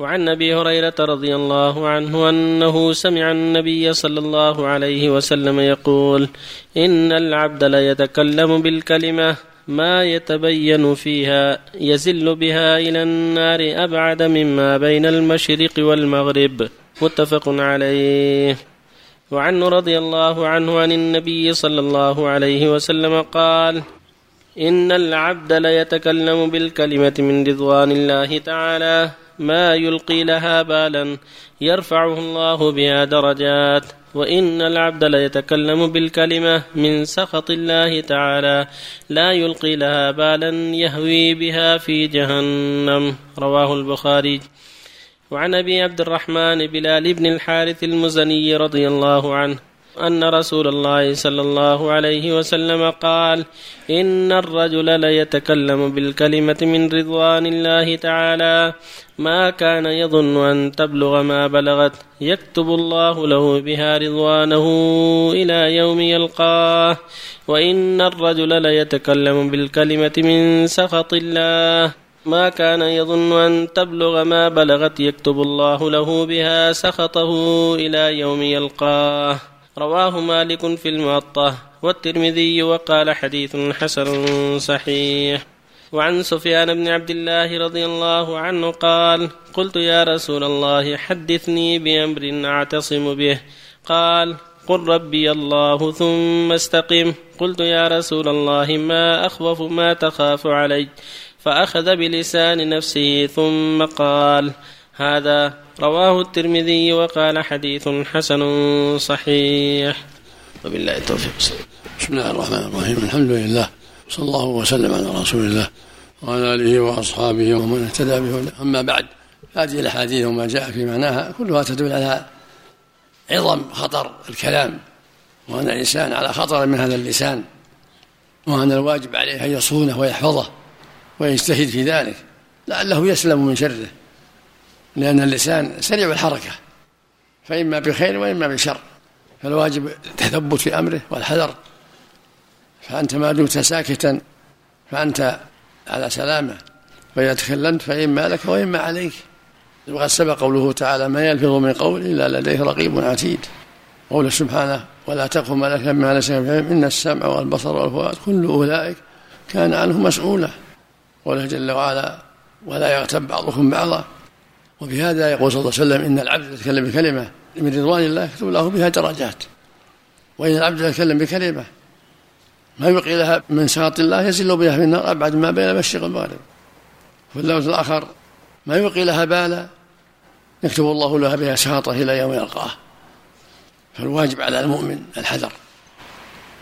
وعن أبي هريرة رضي الله عنه أنه سمع النبي صلى الله عليه وسلم يقول إن العبد ليتكلم بالكلمة ما يتبين فيها يزل بها إلى النار أبعد مما بين المشرق والمغرب. متفق عليه. وعنه رضي الله عنه عن النبي صلى الله عليه وسلم قال إن العبد ليتكلم بالكلمة من رضوان الله تعالى ما يلقي لها بالا يرفعه الله بها درجات وإن العبد ليتكلم بالكلمة من سخط الله تعالى لا يلقي لها بالا يهوي بها في جهنم. رواه البخاري. وعن أبي عبد الرحمن بلال بن الحارث المزني رضي الله عنه أن رسول الله صلى الله عليه وسلم قال إن الرجل ليتكلم بالكلمة من رضوان الله تعالى. ما كان يظن أن تبلغ ما بلغت يكتب الله له بها رضوانه إلى يوم يلقاه. وإن الرجل ليتكلم بالكلمة من سخط الله. ما كان يظن أن تبلغ ما بلغت يكتب الله له بها سخطه إلى يوم يلقاه. رواه مالك في الموطأ والترمذي وقال حديث حسن صحيح. وعن سفيان بن عبد الله رضي الله عنه قال قلت يا رسول الله حدثني بأمر أعتصم به. قال قل ربي الله ثم استقم. قلت يا رسول الله ما أخوف ما تخاف علي. فأخذ بلسان نفسه ثم قال هذا رواه الترمذي وقال حديث حسن صحيح. وبالله التوفيق. بسم الله الرحمن الرحيم. الحمد لله. صلى الله وسلم على رسول الله وعلى آله وأصحابه ومن اهتدى به أما بعد هذه الأحاديث وما جاء في معناها كلها تدل على عظم خطر الكلام وأن الإنسان على خطر من هذا اللسان وأن الواجب عليه أن يصونه ويحفظه ويجتهد في ذلك لعله يسلم من شره. لأن اللسان سريع الحركة فإما بخير وإما بشر فالواجب التثبت في أمره والحذر. فأنت ما دمت ساكتا فأنت على سلامة وإذا تكلمت فإما لك وإما عليك. وقد سبق قوله تعالى ما يلفظ من قول إلا لديه رقيب عتيد قوله سبحانه ولا تقف ما لك ما ليس إن السمع والبصر والفؤاد كل أولئك كان عنه مسؤولا قوله جل وعلا ولا يغتب بعضكم بعضا وبهذا يقول صلى الله عليه وسلم إن العبد يتكلم بكلمة من رضوان الله يكتب له بها درجات. وإن العبد يتكلم بكلمة ما يبقي لها من سخط الله يزل بها في النار أبعد ما بين المشرق والمغرب. وفي اللفظ الآخر ما يبقي لها بالا يكتب الله لها بها سخطه إلى يوم يلقاه. فالواجب على المؤمن الحذر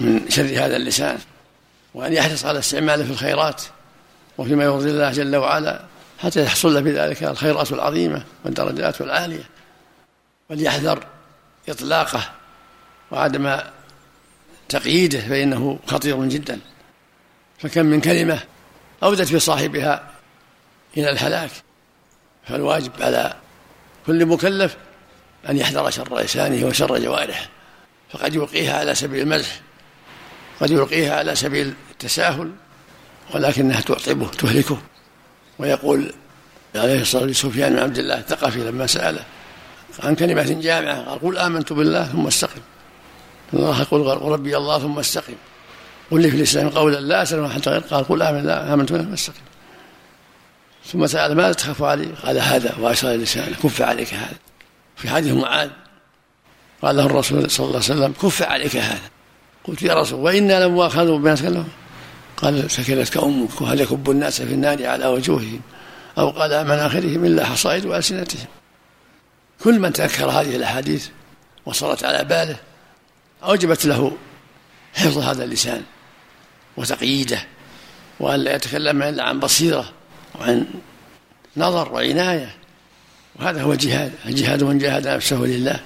من شر هذا اللسان وأن يحرص على استعماله في الخيرات وفيما يرضي الله جل وعلا. حتى يحصل له بذلك الخيرات العظيمة والدرجات العالية. وليحذر إطلاقه وعدم تقييده فإنه خطير جدا. فكم من كلمة أودت بصاحبها إلى الهلاك. فالواجب على كل مكلف أن يحذر شر لسانه وشر جوارحه. فقد يلقيها على سبيل المزح قد يلقيها على سبيل التساهل ولكنها تعطبه تهلكه. ويقول عليه الصلاة والسلام لسفيان بن عبد الله الثقفي لما سأله عن كلمة جامعة قال قل آمنت بالله ثم استقم. الله يقول ربي الله ثم استقم. قل لي في الإسلام قولا لا أسأل حتى غير قال قل آمن لا آمنت بالله ثم استقم. ثم سأل ماذا تخاف علي؟ قال هذا وأشار لسانه كف عليك هذا. في حديث معاذ قال له الرسول صلى الله عليه وسلم كف عليك هذا. قلت يا رسول وإنا لمؤاخذون بما قال سكنتك أمك وهل يكب الناس في النار على وجوههم؟ أو قال مناخرهم إلا حصائد وألسنتهم؟ كل من تذكر هذه الأحاديث وصلت على باله أوجبت له حفظ هذا اللسان وتقييده وأن لا يتكلم إلا عن بصيرة وعن نظر وعناية. وهذا هو الجهاد الجهاد من جاهد نفسه لله.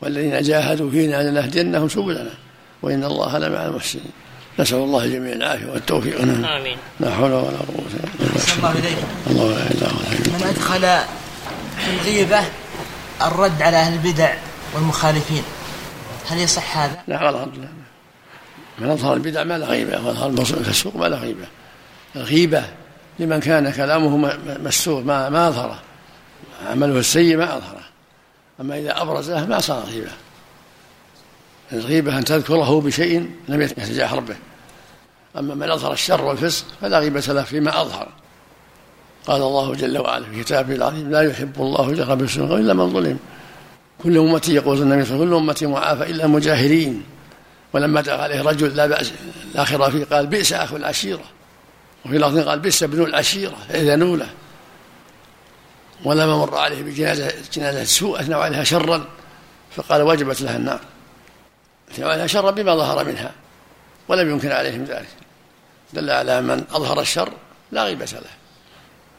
والذين جاهدوا فينا لنهدينهم سبلنا وإن الله لمع المحسنين. نسأل الله الجميع العافية والتوفيق. نعم. آمين. لا حول ولا قوة إلا بالله. الله إليك. الله لا إله إلا من أدخل في الغيبة الرد على أهل البدع والمخالفين. هل يصح هذا؟ لا غلط لا. من أظهر البدع ما له غيبة وأظهر في السوق ما له غيبة. الغيبة لمن كان كلامه مستور ما ما أظهره. عمله السيء ما أظهره. أما إذا أبرزه ما صار غيبة. الغيبة أن تذكره بشيء لم يتجاهر به أما من أظهر الشر والفسق فلا غيبة له فيما أظهر. قال الله جل وعلا في كتابه العظيم لا يحب الله الجهر بالسوء إلا من ظلم. كل أمتي يقول النبي صلى الله عليه وسلم كل أمتي معافى إلا المجاهرين. ولما دعا عليه رجل لا بأس الآخرة فيه قال بئس أخو العشيرة. وفي لفظ قال بئس ابن العشيرة إذا نوله ولما مر عليه بجنازة جنازة سوء أثنوا عليها شرا فقال وجبت لها النار. أثنوا عليها شرا بما ظهر منها ولم يمكن عليهم ذلك. دل على من أظهر الشر لا غيبة له.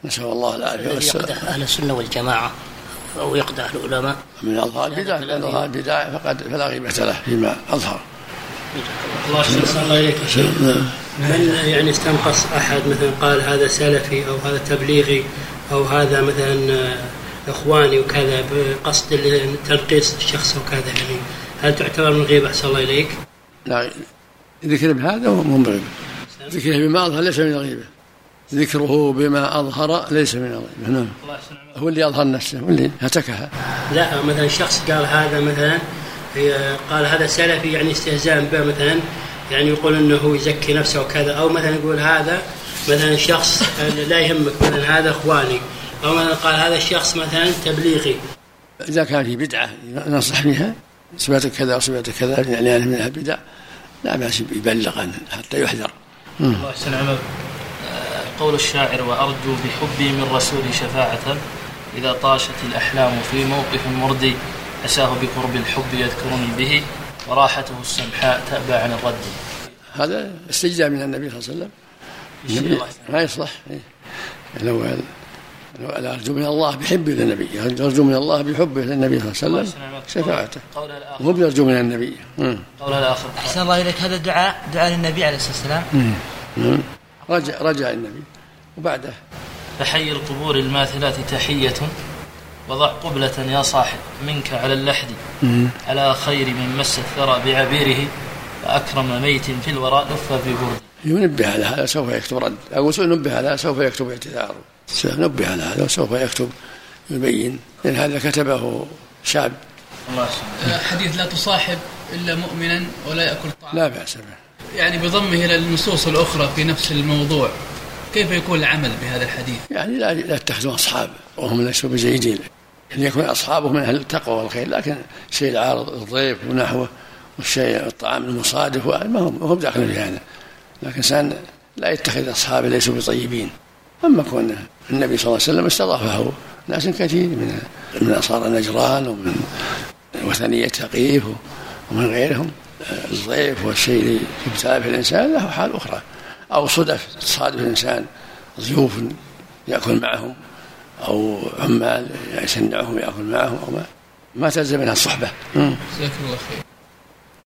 نسأل الله العافية والسلامة أهل السنة والجماعة أو يقدح العلماء. من أظهر البدع من أظهر البدع فقد فلا غيبة له فيما أظهر. الله يحسن الله إليك من يعني استنقص أحد مثلا قال هذا سلفي أو هذا تبليغي أو هذا مثلا إخواني وكذا بقصد تنقيص الشخص وكذا يعني هل تعتبر من غيبة أحسن الله إليك؟ لا ذكر بهذا مو من غيبة ذكره بما أظهر ليس من الغيبة ذكره بما أظهر ليس من الغيبة نعم. هو اللي أظهر نفسه هو اللي هتكها. لا مثلا شخص قال هذا مثلا قال هذا سلفي يعني استهزاء به مثلا يعني يقول إنه يزكي نفسه وكذا أو مثلا يقول هذا مثلا شخص لا يهمك مثلا هذا إخواني. أو مثلا قال هذا الشخص مثلا تبليغي. إذا كان في بدعة ننصح فيها صفات كذا وصفات كذا يعني منها البدع لا بأس يبلغ عنه حتى يحذر. الله يحسن عمل قول الشاعر وأرجو بحبي من رسولي شفاعة إذا طاشت الأحلام في موقف مردي عساه بقرب الحب يذكرني به وراحته السمحاء تأبى عن الرد. هذا استجزاء من النبي صلى الله عليه وسلم. ما يصلح. إيه. لو لو أرجو من الله بحبه للنبي أرجو من الله بحبه للنبي صلى الله عليه وسلم. شفاعته. هو بيرجو من النبي. قولها الآخر. أحسن الله إليك. هذا دعاء دعاء للنبي عليه الصلاة والسلام. رجع رجع النبي. وبعده. فحي القبور الماثلات تحية وضع قبلة يا صاحب منك على اللحد. على خير من مس الثرى بعبيره وأكرم ميت في الوراء لف في برد ينبه على هذا سوف يكتب رد. أو نبه على هذا سوف يكتب اعتذاره. نبه على هذا وسوف يكتب يبين لأن هذا كتبه شاب الله حديث لا تصاحب إلا مؤمنا ولا يأكل طعام لا بأس به. يعني بضمه إلى النصوص الأخرى في نفس الموضوع كيف يكون العمل بهذا الحديث؟ يعني لا لا تتخذوا أصحاب وهم ليسوا بجيدين. أن يكون أصحابه من أهل التقوى والخير لكن شيء العارض الضيف ونحوه والشيء الطعام المصادف ما هم هم داخلين في هذا. لكن إنسان لا يتخذ أصحابه ليسوا بطيبين. أما كون النبي صلى الله عليه وسلم استضافه ناس كثير من من أنصار نجران ومن وثنية ثقيف ومن غيرهم الضيف والشيء اللي يبتلى الإنسان له حال أخرى. أو صدف تصادف الإنسان ضيوف يأكل معهم أو عمال يسنعهم يأكل معهم أو ما ما تلزم منها الصحبة. جزاك الله خير.